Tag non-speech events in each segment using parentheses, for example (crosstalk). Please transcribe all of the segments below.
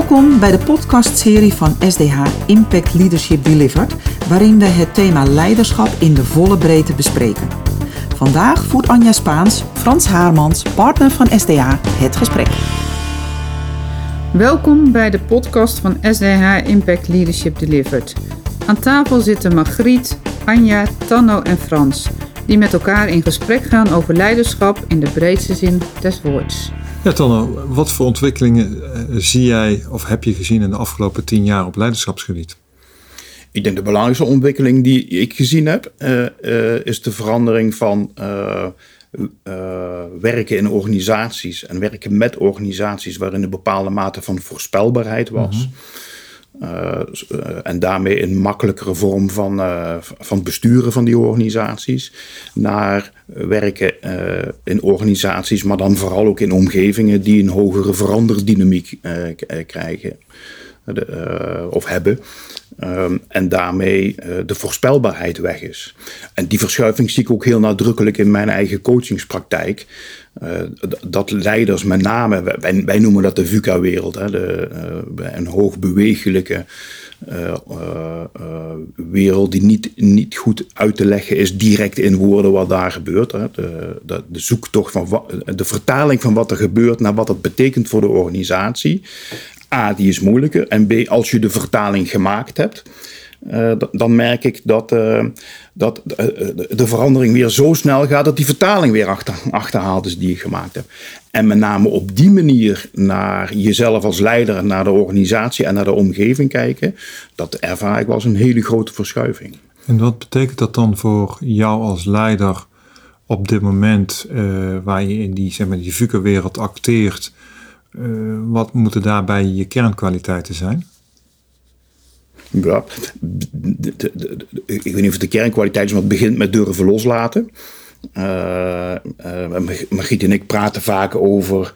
Welkom bij de podcastserie van SDH Impact Leadership Delivered, waarin we het thema leiderschap in de volle breedte bespreken. Vandaag voert Anja Spaans, Frans Haarmans, partner van SDH, het gesprek. Welkom bij de podcast van SDH Impact Leadership Delivered. Aan tafel zitten Margriet, Anja, Tanno en Frans, die met elkaar in gesprek gaan over leiderschap in de breedste zin des woords. Ja, Tanno, wat voor ontwikkelingen eh, zie jij of heb je gezien in de afgelopen tien jaar op leiderschapsgebied? Ik denk de belangrijkste ontwikkeling die ik gezien heb, uh, uh, is de verandering van werken in organisaties en werken met organisaties waarin een bepaalde mate van voorspelbaarheid was. Mm -hmm. Uh, en daarmee een makkelijkere vorm van, uh, van besturen van die organisaties. Naar werken in organisaties, maar dan vooral ook in omgevingen die een hogere veranderdynamiek krijgen of hebben. Um, en daarmee de voorspelbaarheid weg is. En die verschuiving zie ik ook heel nadrukkelijk in mijn eigen coachingspraktijk. Uh, dat leiders met name, wij, noemen dat de VUCA-wereld, uh, een hoogbewegelijke wereld die niet, niet goed uit te leggen is direct in woorden wat daar gebeurt. Hè. De, de, zoektocht van de vertaling van wat er gebeurt naar wat het betekent voor de organisatie. A, die is moeilijker. En B, als je de vertaling gemaakt hebt, uh, dan merk ik dat, uh, dat uh, de verandering weer zo snel gaat dat die vertaling weer achter, achterhaald is die ik gemaakt heb. En met name op die manier naar jezelf als leider, naar de organisatie en naar de omgeving kijken, dat ervaar ik wel als een hele grote verschuiving. En wat betekent dat dan voor jou als leider op dit moment waar je in die, zeg maar, die VUCA-wereld acteert? Wat moeten daarbij je kernkwaliteiten zijn? Ja, de, de, de, ik weet niet of het de kernkwaliteit is, maar het begint met durven loslaten. Uh, uh, Margriet en ik praten vaak over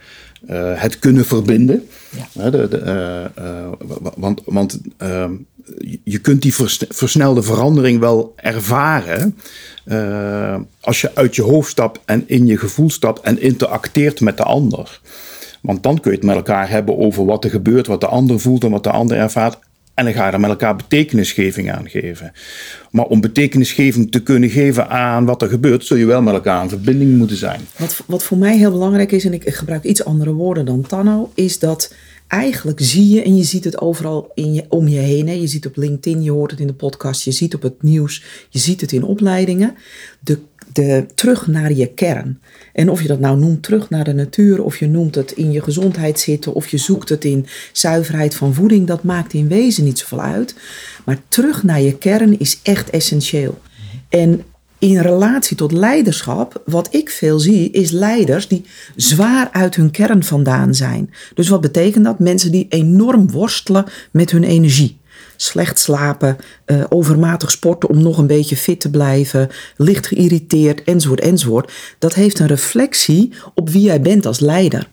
uh, het kunnen verbinden. Ja. want want je kunt die versnelde verandering wel ervaren als je uit je hoofd stapt en in je gevoel stapt en interacteert met de ander. Want dan kun je het met elkaar hebben over wat er gebeurt, wat de ander voelt en wat de ander ervaart. En dan ga je er met elkaar betekenisgeving aan geven. Maar om betekenisgeving te kunnen geven aan wat er gebeurt, zul je wel met elkaar in verbinding moeten zijn. Wat, wat voor mij heel belangrijk is, en ik, ik gebruik iets andere woorden dan Tanno, is dat eigenlijk zie je, en je ziet het overal in je, om je heen. Hè. Je ziet op LinkedIn, je hoort het in de podcast, je ziet op het nieuws, je ziet het in opleidingen. De, de, terug naar je kern. En of je dat nou noemt terug naar de natuur, of je noemt het in je gezondheid zitten, of je zoekt het in zuiverheid van voeding, dat maakt in wezen niet zoveel uit. Maar terug naar je kern is echt essentieel. En in relatie tot leiderschap, wat ik veel zie, is leiders die zwaar uit hun kern vandaan zijn. Dus wat betekent dat? Mensen die enorm worstelen met hun energie. Slecht slapen, uh, overmatig sporten om nog een beetje fit te blijven, licht geïrriteerd, enzovoort, enzovoort. Dat heeft een reflectie op wie jij bent als leider.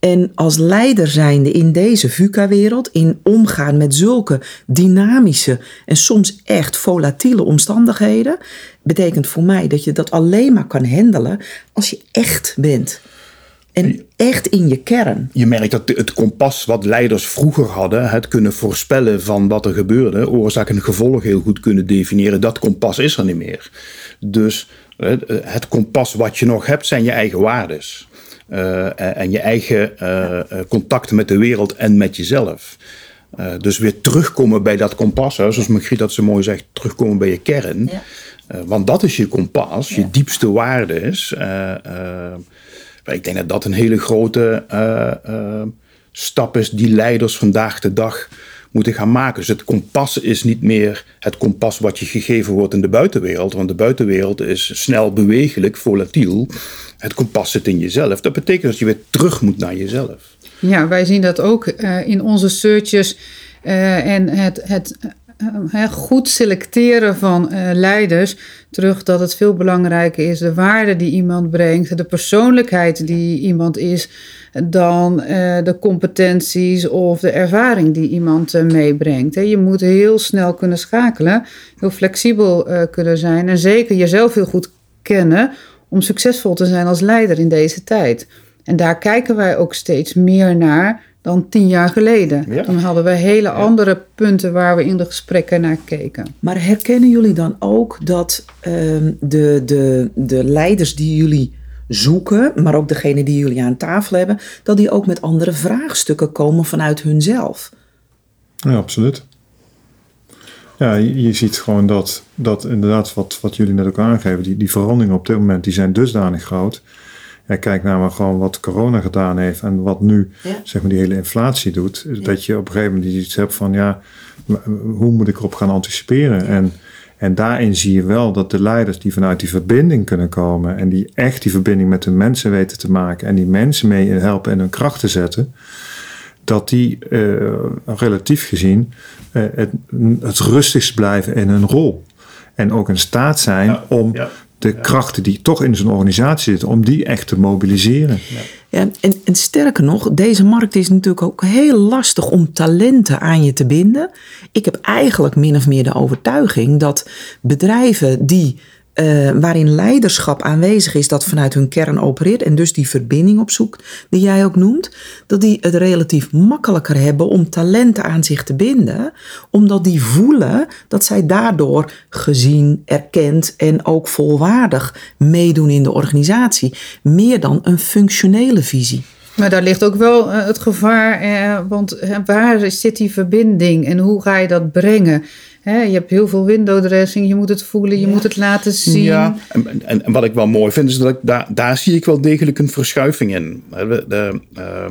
En als leider zijnde in deze VUCA-wereld, in omgaan met zulke dynamische en soms echt volatiele omstandigheden, betekent voor mij dat je dat alleen maar kan handelen als je echt bent. En echt in je kern. Je merkt dat het kompas wat leiders vroeger hadden, het kunnen voorspellen van wat er gebeurde, oorzaak en gevolg heel goed kunnen definiëren, dat kompas is er niet meer. Dus het kompas wat je nog hebt zijn je eigen waardes. Uh, en je eigen uh, contact met de wereld en met jezelf. Uh, dus weer terugkomen bij dat kompas, hè, zoals Margriet dat zo mooi zegt, terugkomen bij je kern. Ja. want dat is je kompas, ja. je diepste waardes. Ik denk dat dat een hele grote stap is die leiders vandaag de dag moeten gaan maken. Dus het kompas is niet meer het kompas wat je gegeven wordt in de buitenwereld. Want de buitenwereld is snel bewegelijk, volatiel. Het kompas zit in jezelf. Dat betekent dat je weer terug moet naar jezelf. Ja, wij zien dat ook uh, in onze searches. En het, het goed selecteren van leiders. Terug dat het veel belangrijker is de waarde die iemand brengt, de persoonlijkheid die iemand is dan uh, de competenties of de ervaring die iemand uh, meebrengt. Je moet heel snel kunnen schakelen, heel flexibel kunnen zijn en zeker jezelf heel goed kennen om succesvol te zijn als leider in deze tijd. En daar kijken wij ook steeds meer naar dan tien jaar geleden. Ja. Toen hadden we hele andere punten waar we in de gesprekken naar keken. Maar herkennen jullie dan ook dat ehm, de, de, de leiders die jullie zoeken, maar ook degene die jullie aan tafel hebben, dat die ook met andere vraagstukken komen vanuit hunzelf? Ja, absoluut. Ja, je, je ziet gewoon dat, dat inderdaad wat, wat jullie net ook aangeven, die, die veranderingen op dit moment, die zijn dusdanig groot. Ja, kijk naar maar gewoon wat corona gedaan heeft en wat nu Ja. zeg maar die hele inflatie doet. Dat je op een gegeven moment iets hebt van ja, hoe moet ik erop gaan anticiperen? En, en daarin zie je wel dat de leiders die vanuit die verbinding kunnen komen en die echt die verbinding met de mensen weten te maken en die mensen mee helpen en hun kracht te zetten, dat die eh, relatief gezien eh, het, het rustigst blijven in hun rol. En ook in staat zijn Ja, om ja, de krachten die toch in zo'n organisatie zitten, om die echt te mobiliseren. Ja, en, en sterker nog, deze markt is natuurlijk ook heel lastig om talenten aan je te binden. Ik heb eigenlijk min of meer de overtuiging dat bedrijven die, eh, waarin leiderschap aanwezig is, dat vanuit hun kern opereert en dus die verbinding opzoekt, die jij ook noemt, dat die het relatief makkelijker hebben om talenten aan zich te binden, omdat die voelen dat zij daardoor gezien, erkend en ook volwaardig meedoen in de organisatie, meer dan een functionele visie. Maar daar ligt ook wel eh, het gevaar, eh, want waar zit die verbinding en hoe ga je dat brengen? Hè, je hebt heel veel window dressing, je moet het voelen, je moet het laten zien. Ja, en, en, en wat ik wel mooi vind, is dat ik daar, daar zie ik wel degelijk een verschuiving in. De, de, eh,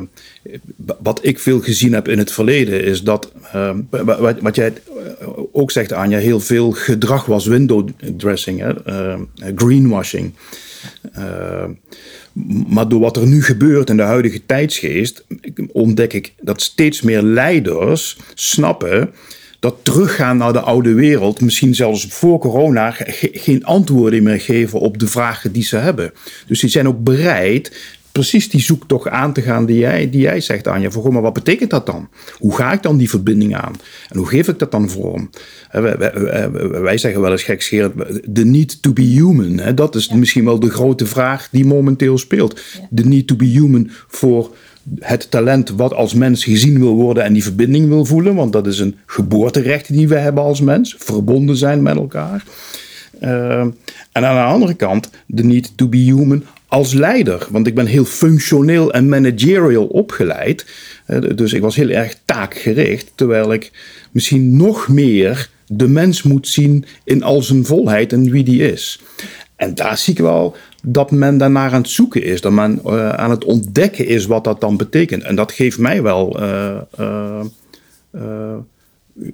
wat ik veel gezien heb in het verleden, is dat, eh, wat, wat jij ook zegt, Anja, heel veel gedrag was window dressing, hè, eh, greenwashing. Maar door wat er nu gebeurt in de huidige tijdsgeest, ontdek ik dat steeds meer leiders snappen dat teruggaan naar de oude wereld, misschien zelfs voor corona, ge- geen antwoorden meer geven op de vragen die ze hebben. Dus die zijn ook bereid precies die zoektocht aan te gaan die jij, die jij zegt, Anja. Goh, maar wat betekent dat dan? Hoe ga ik dan die verbinding aan? En hoe geef ik dat dan vorm? Wij, wij- zeggen wel eens gekscherend, the need to be human. Hè? Dat is misschien wel de grote vraag die momenteel speelt. The need to be human voor het talent wat als mens gezien wil worden en die verbinding wil voelen. Want dat is een geboorterecht die we hebben als mens. Verbonden zijn met elkaar. Uh, en aan de andere kant de need to be human als leider. Want ik ben heel functioneel en managerial opgeleid. Uh, dus ik was heel erg taakgericht. Terwijl ik misschien nog meer de mens moet zien in al zijn volheid en wie die is. En daar zie ik wel dat men daarnaar aan het zoeken is. Dat men uh, aan het ontdekken is wat dat dan betekent. En dat geeft mij wel uh, uh,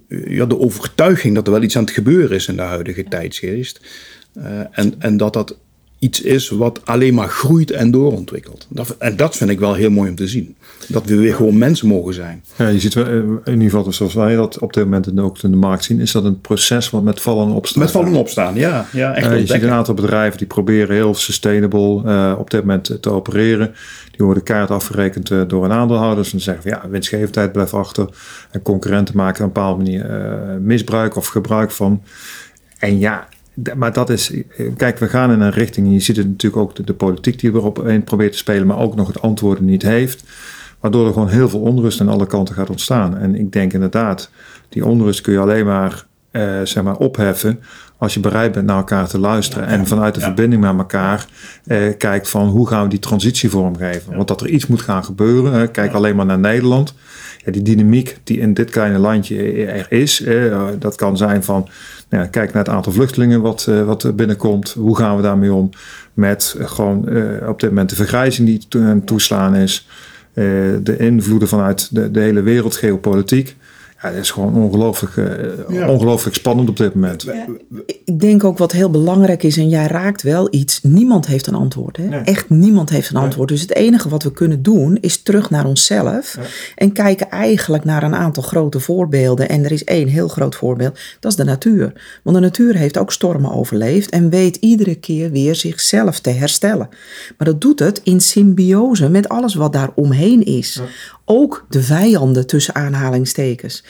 ja, de overtuiging dat er wel iets aan het gebeuren is in de huidige tijdsgeest. en, en dat dat iets is wat alleen maar groeit en doorontwikkelt. Dat, en dat vind ik wel heel mooi om te zien. Dat we weer gewoon mensen mogen zijn. Ja, je ziet wel, in ieder geval zoals wij dat op dit moment ook in de markt zien, is dat een proces wat met vallen en opstaan. Met vallen en opstaan, ja. ja echt uh, je ziet een aantal bedrijven die proberen heel sustainable uh, op dit moment te opereren. Die worden keihard afgerekend uh, door een aandeelhouders. En dan zeggen van ja, winstgevendheid blijft achter. En concurrenten maken op een bepaalde manier misbruik of gebruik van. En ja, maar dat is, kijk, we gaan in een richting. Je ziet het natuurlijk ook de, de politiek die erop in probeert te spelen, maar ook nog het antwoorden niet heeft. Waardoor er gewoon heel veel onrust aan alle kanten gaat ontstaan. En ik denk inderdaad, die onrust kun je alleen maar, eh, zeg maar opheffen als je bereid bent naar elkaar te luisteren. En vanuit de ja. verbinding met elkaar eh, kijkt van hoe gaan we die transitie vormgeven. Ja. Want dat er iets moet gaan gebeuren. Hè, kijk ja. alleen maar naar Nederland. Ja, die dynamiek die in dit kleine landje er is. Eh, dat kan zijn van nou, kijk naar het aantal vluchtelingen wat, uh, wat binnenkomt. Hoe gaan we daarmee om? Met uh, gewoon uh, op dit moment de vergrijzing die to aan toeslaan is. de invloeden vanuit de, de hele wereld, geopolitiek. Ja, dat is gewoon ongelooflijk, uh, ja. ongelooflijk spannend op dit moment. Ja, ik denk ook wat heel belangrijk is, en jij raakt wel iets, niemand heeft een antwoord. Hè? Nee. Echt niemand heeft een antwoord. Nee. Dus het enige wat we kunnen doen, is terug naar onszelf. Ja. En kijken eigenlijk naar een aantal grote voorbeelden. En er is één heel groot voorbeeld, dat is de natuur. Want de natuur heeft ook stormen overleefd en weet iedere keer weer zichzelf te herstellen. Maar dat doet het in symbiose met alles wat daar omheen is. Ook de vijanden tussen aanhalingstekens.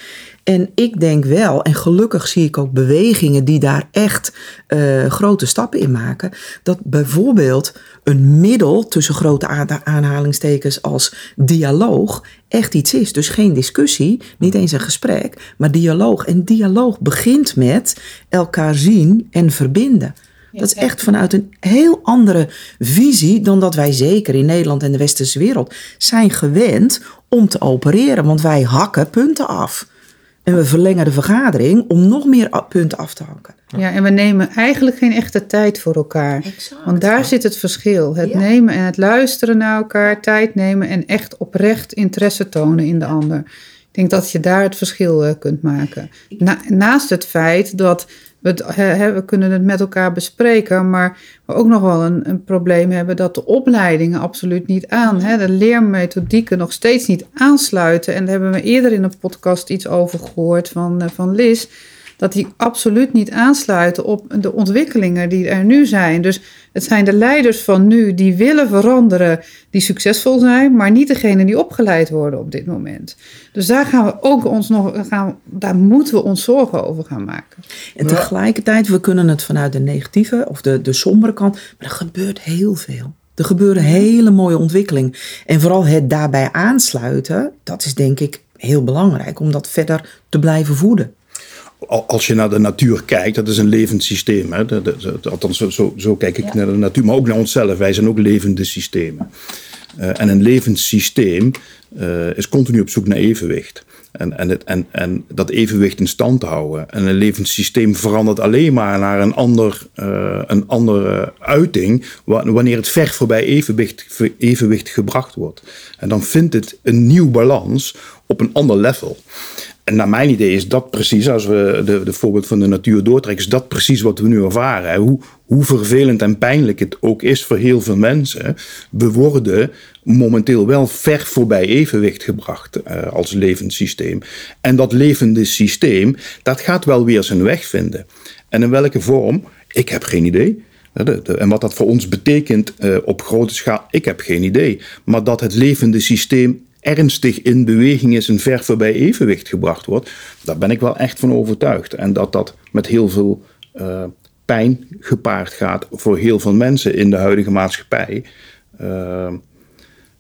En ik denk wel, en gelukkig zie ik ook bewegingen die daar echt uh, grote stappen in maken, dat bijvoorbeeld een middel tussen grote aanhalingstekens als dialoog echt iets is. Dus geen discussie, niet eens een gesprek, maar dialoog. En dialoog begint met elkaar zien en verbinden. Dat is echt vanuit een heel andere visie dan dat wij zeker in Nederland en de westerse wereld zijn gewend om te opereren. Want wij hakken punten af. En we verlengen de vergadering om nog meer punten af te hakken. Ja, en we nemen eigenlijk geen echte tijd voor elkaar. Exact. Want daar zit het verschil. Het nemen en het luisteren naar elkaar, tijd nemen en echt oprecht interesse tonen in de ander. Ik denk dat je daar het verschil uh, kunt maken. naast het feit dat we, we kunnen het met elkaar bespreken, maar we ook nog wel een, een probleem hebben dat de opleidingen absoluut niet aan, hè, de leermethodieken nog steeds niet aansluiten. En daar hebben we eerder in een podcast iets over gehoord van, eh, van Liz dat die absoluut niet aansluiten op de ontwikkelingen die er nu zijn. Dus het zijn de leiders van nu die willen veranderen, die succesvol zijn, maar niet degene die opgeleid worden op dit moment. Dus daar gaan we ook ons nog, gaan, daar moeten we ons zorgen over gaan maken. En tegelijkertijd, we kunnen het vanuit de negatieve of de, de sombere kant, maar er gebeurt heel veel. Er gebeuren hele mooie ontwikkelingen. En vooral het daarbij aansluiten, dat is denk ik heel belangrijk om dat verder te blijven voeden als je naar de natuur kijkt, dat is een levend systeem. Hè? althans, zo, zo, kijk ik naar de natuur, maar ook naar onszelf. Wij zijn ook levende systemen. Uh, en een levend systeem uh, is continu op zoek naar evenwicht. En, en, het, en, en dat evenwicht in stand houden. En een levend systeem verandert alleen maar naar een, ander, uh, een andere uiting. wanneer het ver voorbij evenwicht, evenwicht gebracht wordt. En dan vindt het een nieuw balans op een ander level. En naar mijn idee is dat precies, als we de, de voorbeeld van de natuur doortrekken, is dat precies wat we nu ervaren. Hoe, hoe vervelend en pijnlijk het ook is voor heel veel mensen, we worden momenteel wel ver voorbij evenwicht gebracht uh, als levend systeem. En dat levende systeem, dat gaat wel weer zijn weg vinden. En in welke vorm? Ik heb geen idee. En wat dat voor ons betekent uh, op grote schaal, ik heb geen idee. Maar dat het levende systeem ernstig in beweging is en ver voorbij evenwicht gebracht wordt, daar ben ik wel echt van overtuigd. En dat dat met heel veel uh, pijn gepaard gaat voor heel veel mensen in de huidige maatschappij. Uh,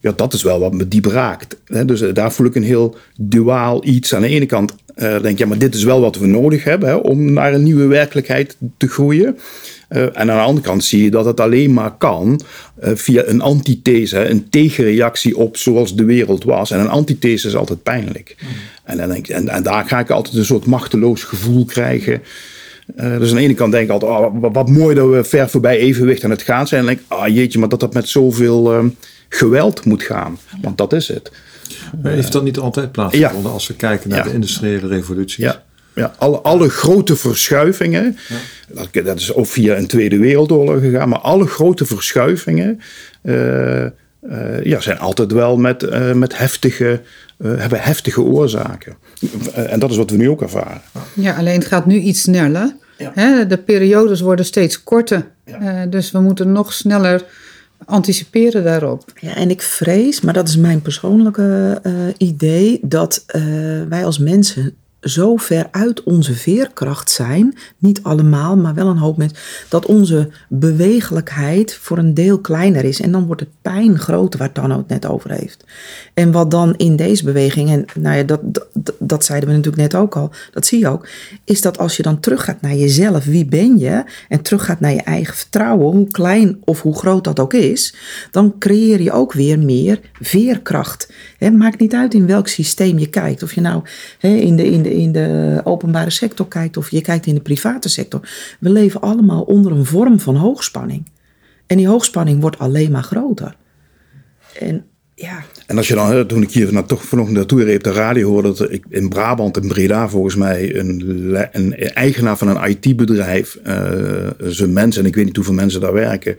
ja, dat is wel wat me diep raakt. Hè? Dus uh, daar voel ik een heel duaal iets. Aan de ene kant denk ik, ja, maar dit is wel wat we nodig hebben hè, om naar een nieuwe werkelijkheid te groeien. Uh, en aan de andere kant zie je dat het alleen maar kan uh, via een antithese, een tegenreactie op zoals de wereld was. En een antithese is altijd pijnlijk. Mm. En, dan denk, en, en, daar ga ik altijd een soort machteloos gevoel krijgen. Uh, dus aan de ene kant denk ik altijd, oh, wat, wat, mooi dat we ver voorbij evenwicht aan het gaan zijn. En dan denk ik, ah jeetje, maar dat dat met zoveel ehm, geweld moet gaan. Want dat is het. Maar heeft dat niet altijd plaatsgevonden ja. als we kijken naar de industriële revoluties? Ja. Ja, alle, alle grote verschuivingen, dat, dat, is ook via een Tweede Wereldoorlog gegaan, maar alle grote verschuivingen uh, uh, ja, zijn altijd wel met, uh, met heftige, hebben heftige oorzaken. en dat is wat we nu ook ervaren. Ja, alleen het gaat nu iets sneller. Ja. Hè? De periodes worden steeds korter. Ja. dus we moeten nog sneller anticiperen daarop. Ja, en ik vrees, maar dat is mijn persoonlijke idee, dat wij als mensen zo ver uit onze veerkracht zijn, niet allemaal, maar wel een hoop mensen, dat onze bewegelijkheid voor een deel kleiner is. En dan wordt de pijn groter, waar Tanno het net over heeft. En wat dan in deze beweging, en nou ja, dat, dat, zeiden we natuurlijk net ook al, dat zie je ook, is dat als je dan teruggaat naar jezelf, wie ben je, en teruggaat naar je eigen vertrouwen, hoe klein of hoe groot dat ook is, dan creëer je ook weer meer veerkracht. Het maakt niet uit in welk systeem je kijkt. Of je nou in, de, in, in de openbare sector kijkt of je kijkt in de private sector. We leven allemaal onder een vorm van hoogspanning. En die hoogspanning wordt alleen maar groter. En ja. En als je dan, toen ik hier nou, toch vanochtend naartoe reed de radio hoorde dat ik in Brabant, in Breda volgens mij, een, een eigenaar van een IT-bedrijf, uh, zijn mensen, en ik weet niet hoeveel mensen daar werken,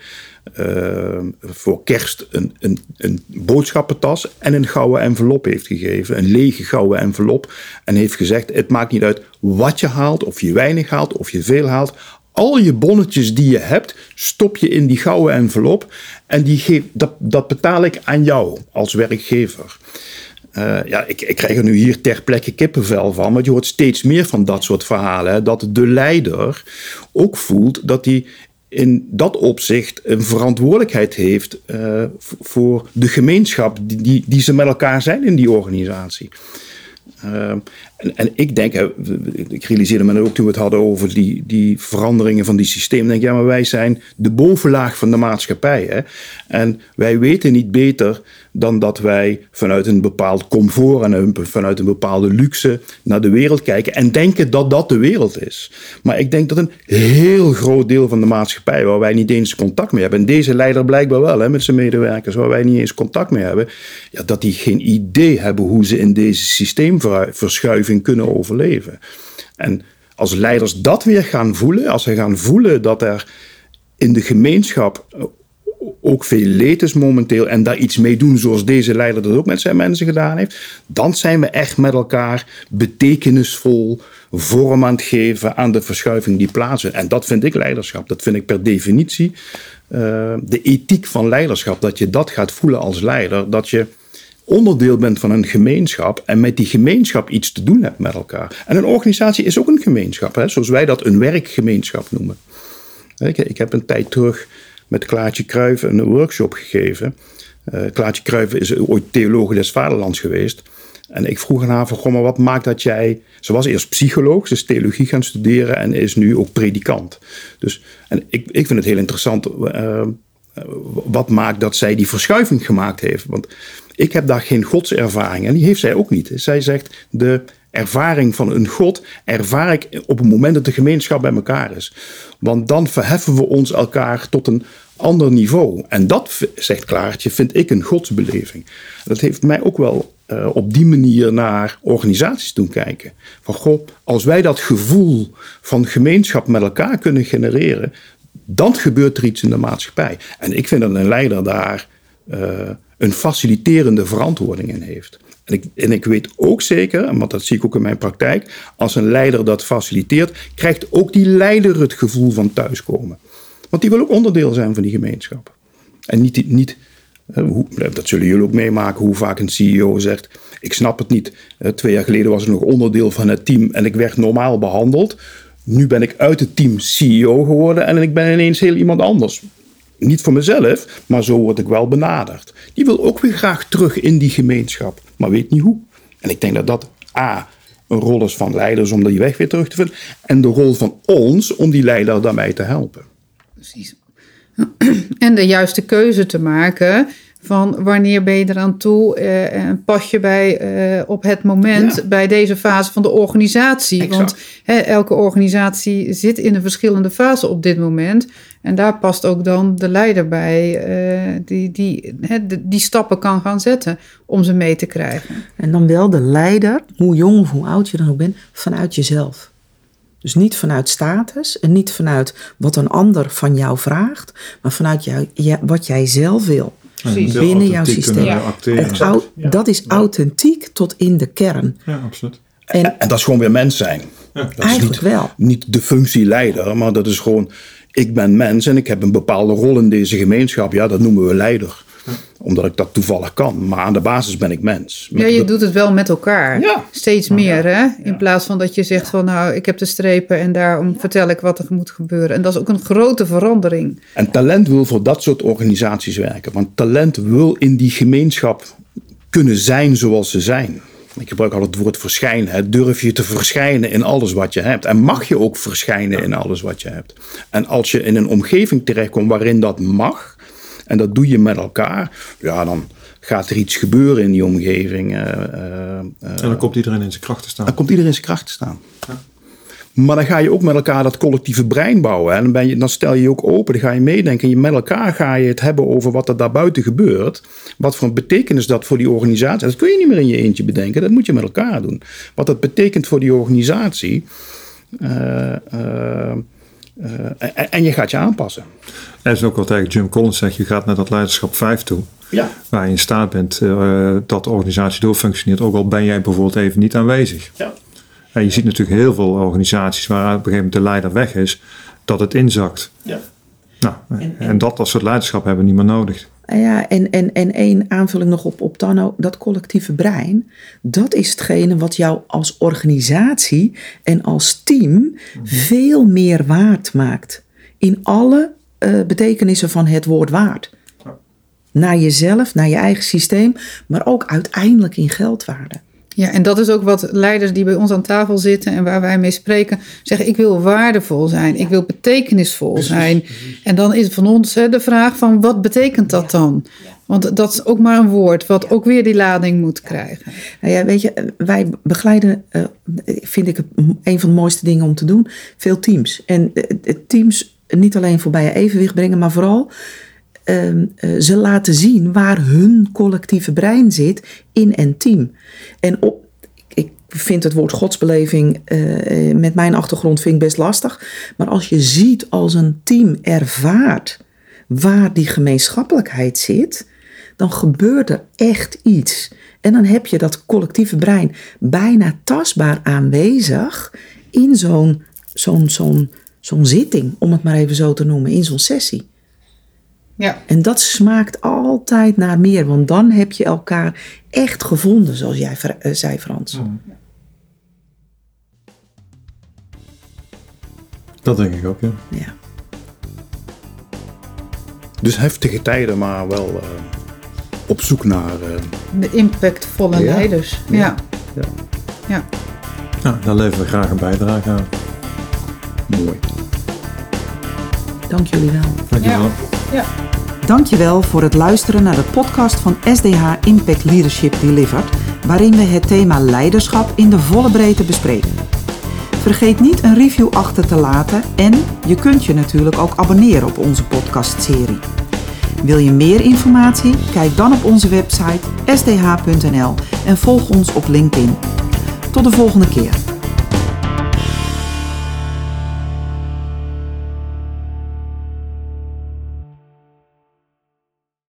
uh, voor kerst een, een, een boodschappentas en een gouden envelop heeft gegeven. Een lege gouden envelop. En heeft gezegd: Het maakt niet uit wat je haalt, of je weinig haalt, of je veel haalt. Al je bonnetjes die je hebt, stop je in die gouden envelop. En die geef, dat, dat betaal ik aan jou als werkgever. eh, ja, ik, ik krijg er nu hier ter plekke kippenvel van, want je hoort steeds meer van dat soort verhalen. Dat de leider ook voelt dat hij in dat opzicht een verantwoordelijkheid heeft uh, voor de gemeenschap die, die, die, ze met elkaar zijn in die organisatie. Uh, en, ik denk, ik realiseerde me ook toen we het hadden over die, die veranderingen van die systeem. Denk ja, maar wij zijn de bovenlaag van de maatschappij. Hè? En wij weten niet beter dan dat wij vanuit een bepaald comfort en vanuit een bepaalde luxe naar de wereld kijken en denken dat dat de wereld is. Maar ik denk dat een heel groot deel van de maatschappij, waar wij niet eens contact mee hebben, en deze leider blijkbaar wel hè, met zijn medewerkers, waar wij niet eens contact mee hebben, ja, dat die geen idee hebben hoe ze in deze kunnen overleven. En als leiders dat weer gaan voelen, als ze gaan voelen dat er in de gemeenschap ook veel leed is momenteel en daar iets mee doen zoals deze leider dat ook met zijn mensen gedaan heeft, dan zijn we echt met elkaar betekenisvol vorm aan het geven aan de verschuiving die plaatsvindt. En dat vind ik leiderschap. Dat vind ik per definitie uh, de ethiek van leiderschap. Dat je dat gaat voelen als leider. Dat je onderdeel bent van een gemeenschap en met die gemeenschap iets te doen hebt met elkaar. En een organisatie is ook een gemeenschap, hè, zoals wij dat een werkgemeenschap noemen. Ik, heb een tijd terug met Klaartje Kruijven een workshop gegeven. Uh, Klaartje Kruijven is ooit theoloog des vaderlands geweest. En ik vroeg aan haar van, goh, maar wat maakt dat jij... Ze was eerst psycholoog, ze is theologie gaan studeren en is nu ook predikant. Dus, en ik, ik vind het heel interessant... Uh, wat maakt dat zij die verschuiving gemaakt heeft. Want ik heb daar geen godservaring en die heeft zij ook niet. Zij zegt, de ervaring van een God ervaar ik op het moment dat de gemeenschap bij elkaar is. Want dan verheffen we ons elkaar tot een ander niveau. En dat, zegt Klaartje, vind ik een godsbeleving. Dat heeft mij ook wel uh, op die manier naar organisaties doen kijken. Van goh, als wij dat gevoel van gemeenschap met elkaar kunnen genereren, dan gebeurt er iets in de maatschappij. En ik vind dat een leider daar uh, een faciliterende verantwoording in heeft. En ik, en ik weet ook zeker, want dat zie ik ook in mijn praktijk, als een leider dat faciliteert, krijgt ook die leider het gevoel van thuiskomen. Want die wil ook onderdeel zijn van die gemeenschap. En niet, niet dat zullen jullie ook meemaken, hoe vaak een CEO zegt: Ik snap het niet. Twee jaar geleden was ik nog onderdeel van het team en ik werd normaal behandeld. Nu ben ik uit het team CEO geworden en ik ben ineens heel iemand anders niet voor mezelf, maar zo word ik wel benaderd. Die wil ook weer graag terug in die gemeenschap, maar weet niet hoe. En ik denk dat dat A, een rol is van leiders om die weg weer terug te vinden. En de rol van ons om die leider daarmee te helpen. Precies. (clears throat) En de juiste keuze te maken van wanneer ben je eraan toe uh, en pas je bij uh, op het moment bij deze fase van de organisatie. Exact. Want hè, elke organisatie zit in een verschillende fase op dit moment. En daar past ook dan de leider bij, uh, die, die, hè, die stappen kan gaan zetten om ze mee te krijgen. En dan wel de leider, hoe jong of hoe oud je dan ook bent, vanuit jezelf. Dus niet vanuit status en niet vanuit wat een ander van jou vraagt, maar vanuit jou, wat jij zelf wil. Precies. Binnen jouw systeem. Ja. Dat is authentiek tot in de kern. Ja, absoluut. En, en dat is gewoon weer mens zijn. Ja. Dat Eigenlijk is niet, wel. Niet de functie leider, maar dat is gewoon ik ben mens en ik heb een bepaalde rol in deze gemeenschap. Ja, dat noemen we leider. Omdat ik dat toevallig kan. Maar aan de basis ben ik mens. ja, je doet het wel met elkaar. Ja. Steeds meer, hè? In plaats van dat je zegt van nou, ik heb de strepen en daarom vertel ik wat er moet gebeuren. En dat is ook een grote verandering. En talent wil voor dat soort organisaties werken. Want talent wil in die gemeenschap kunnen zijn zoals ze zijn. Ik gebruik al het woord verschijnen. Durf je te verschijnen in alles wat je hebt. En mag je ook verschijnen in alles wat je hebt. En als je in een omgeving terechtkomt waarin dat mag, en dat doe je met elkaar, ja, dan gaat er iets gebeuren in die omgeving. Uh, uh, en dan komt iedereen in zijn kracht te staan. Dan komt iedereen in zijn kracht te staan. Ja. Maar dan ga je ook met elkaar dat collectieve brein bouwen. En dan, ben je, dan stel je je ook open, dan ga je meedenken. Je, met elkaar ga je het hebben over wat er daarbuiten gebeurt. Wat voor een betekenis dat voor die organisatie. Dat kun je niet meer in je eentje bedenken, dat moet je met elkaar doen. Wat dat betekent voor die organisatie. Uh, en, en, je gaat je aanpassen. En is ook wat eigenlijk Jim Collins zegt, je gaat naar dat leiderschap 5 toe. Ja. Waar je in staat bent dat de organisatie doorfunctioneert, ook al ben jij bijvoorbeeld even niet aanwezig. Ja. En je ziet natuurlijk heel veel organisaties waar op een gegeven moment de leider weg is, dat het inzakt. Ja. Nou, en, en, dat als soort leiderschap hebben we niet meer nodig. Ja, en, en, en één aanvulling nog op, op Tanno. Dat collectieve brein, dat is hetgene wat jou als organisatie en als team veel meer waard maakt. In alle eh, betekenissen van het woord waard. Naar jezelf, naar je eigen systeem, maar ook uiteindelijk in geldwaarde. Ja, en dat is ook wat leiders die bij ons aan tafel zitten en waar wij mee spreken, zeggen: ik wil waardevol zijn, ik wil betekenisvol zijn. En dan is van ons hè, de vraag van wat betekent dat dan? Want dat is ook maar een woord wat ook weer die lading moet krijgen. Nou ja, weet je, wij begeleiden, uh, vind ik het een van de mooiste dingen om te doen, veel teams. En uh, teams niet alleen voorbij je evenwicht brengen, maar vooral uh, ze laten zien waar hun collectieve brein zit in een team. En op, ik vind het woord godsbeleving uh, met mijn achtergrond vind ik best lastig. Maar als je ziet als een team ervaart waar die gemeenschappelijkheid zit, dan gebeurt er echt iets. En dan heb je dat collectieve brein bijna tastbaar aanwezig in zo'n zo'n zo'n zo'n zitting, om het maar even zo te noemen, in zo'n sessie. Ja. En dat smaakt altijd naar meer, want dan heb je elkaar echt gevonden, zoals jij uh, zei, Frans. Mm. Dat denk ik ook, ja. ja. Dus heftige tijden, maar wel uh, op zoek naar. Uh... De impactvolle ja. leiders. Ja. Ja. ja. ja. Nou, daar leveren we graag een bijdrage aan. Mooi. Dank jullie wel. Dankjewel. Ja. Ja. Dankjewel voor het luisteren naar de podcast van SDH Impact Leadership Delivered, waarin we het thema leiderschap in de volle breedte bespreken. Vergeet niet een review achter te laten en je kunt je natuurlijk ook abonneren op onze podcastserie. Wil je meer informatie? Kijk dan op onze website sdh.nl en volg ons op LinkedIn. Tot de volgende keer.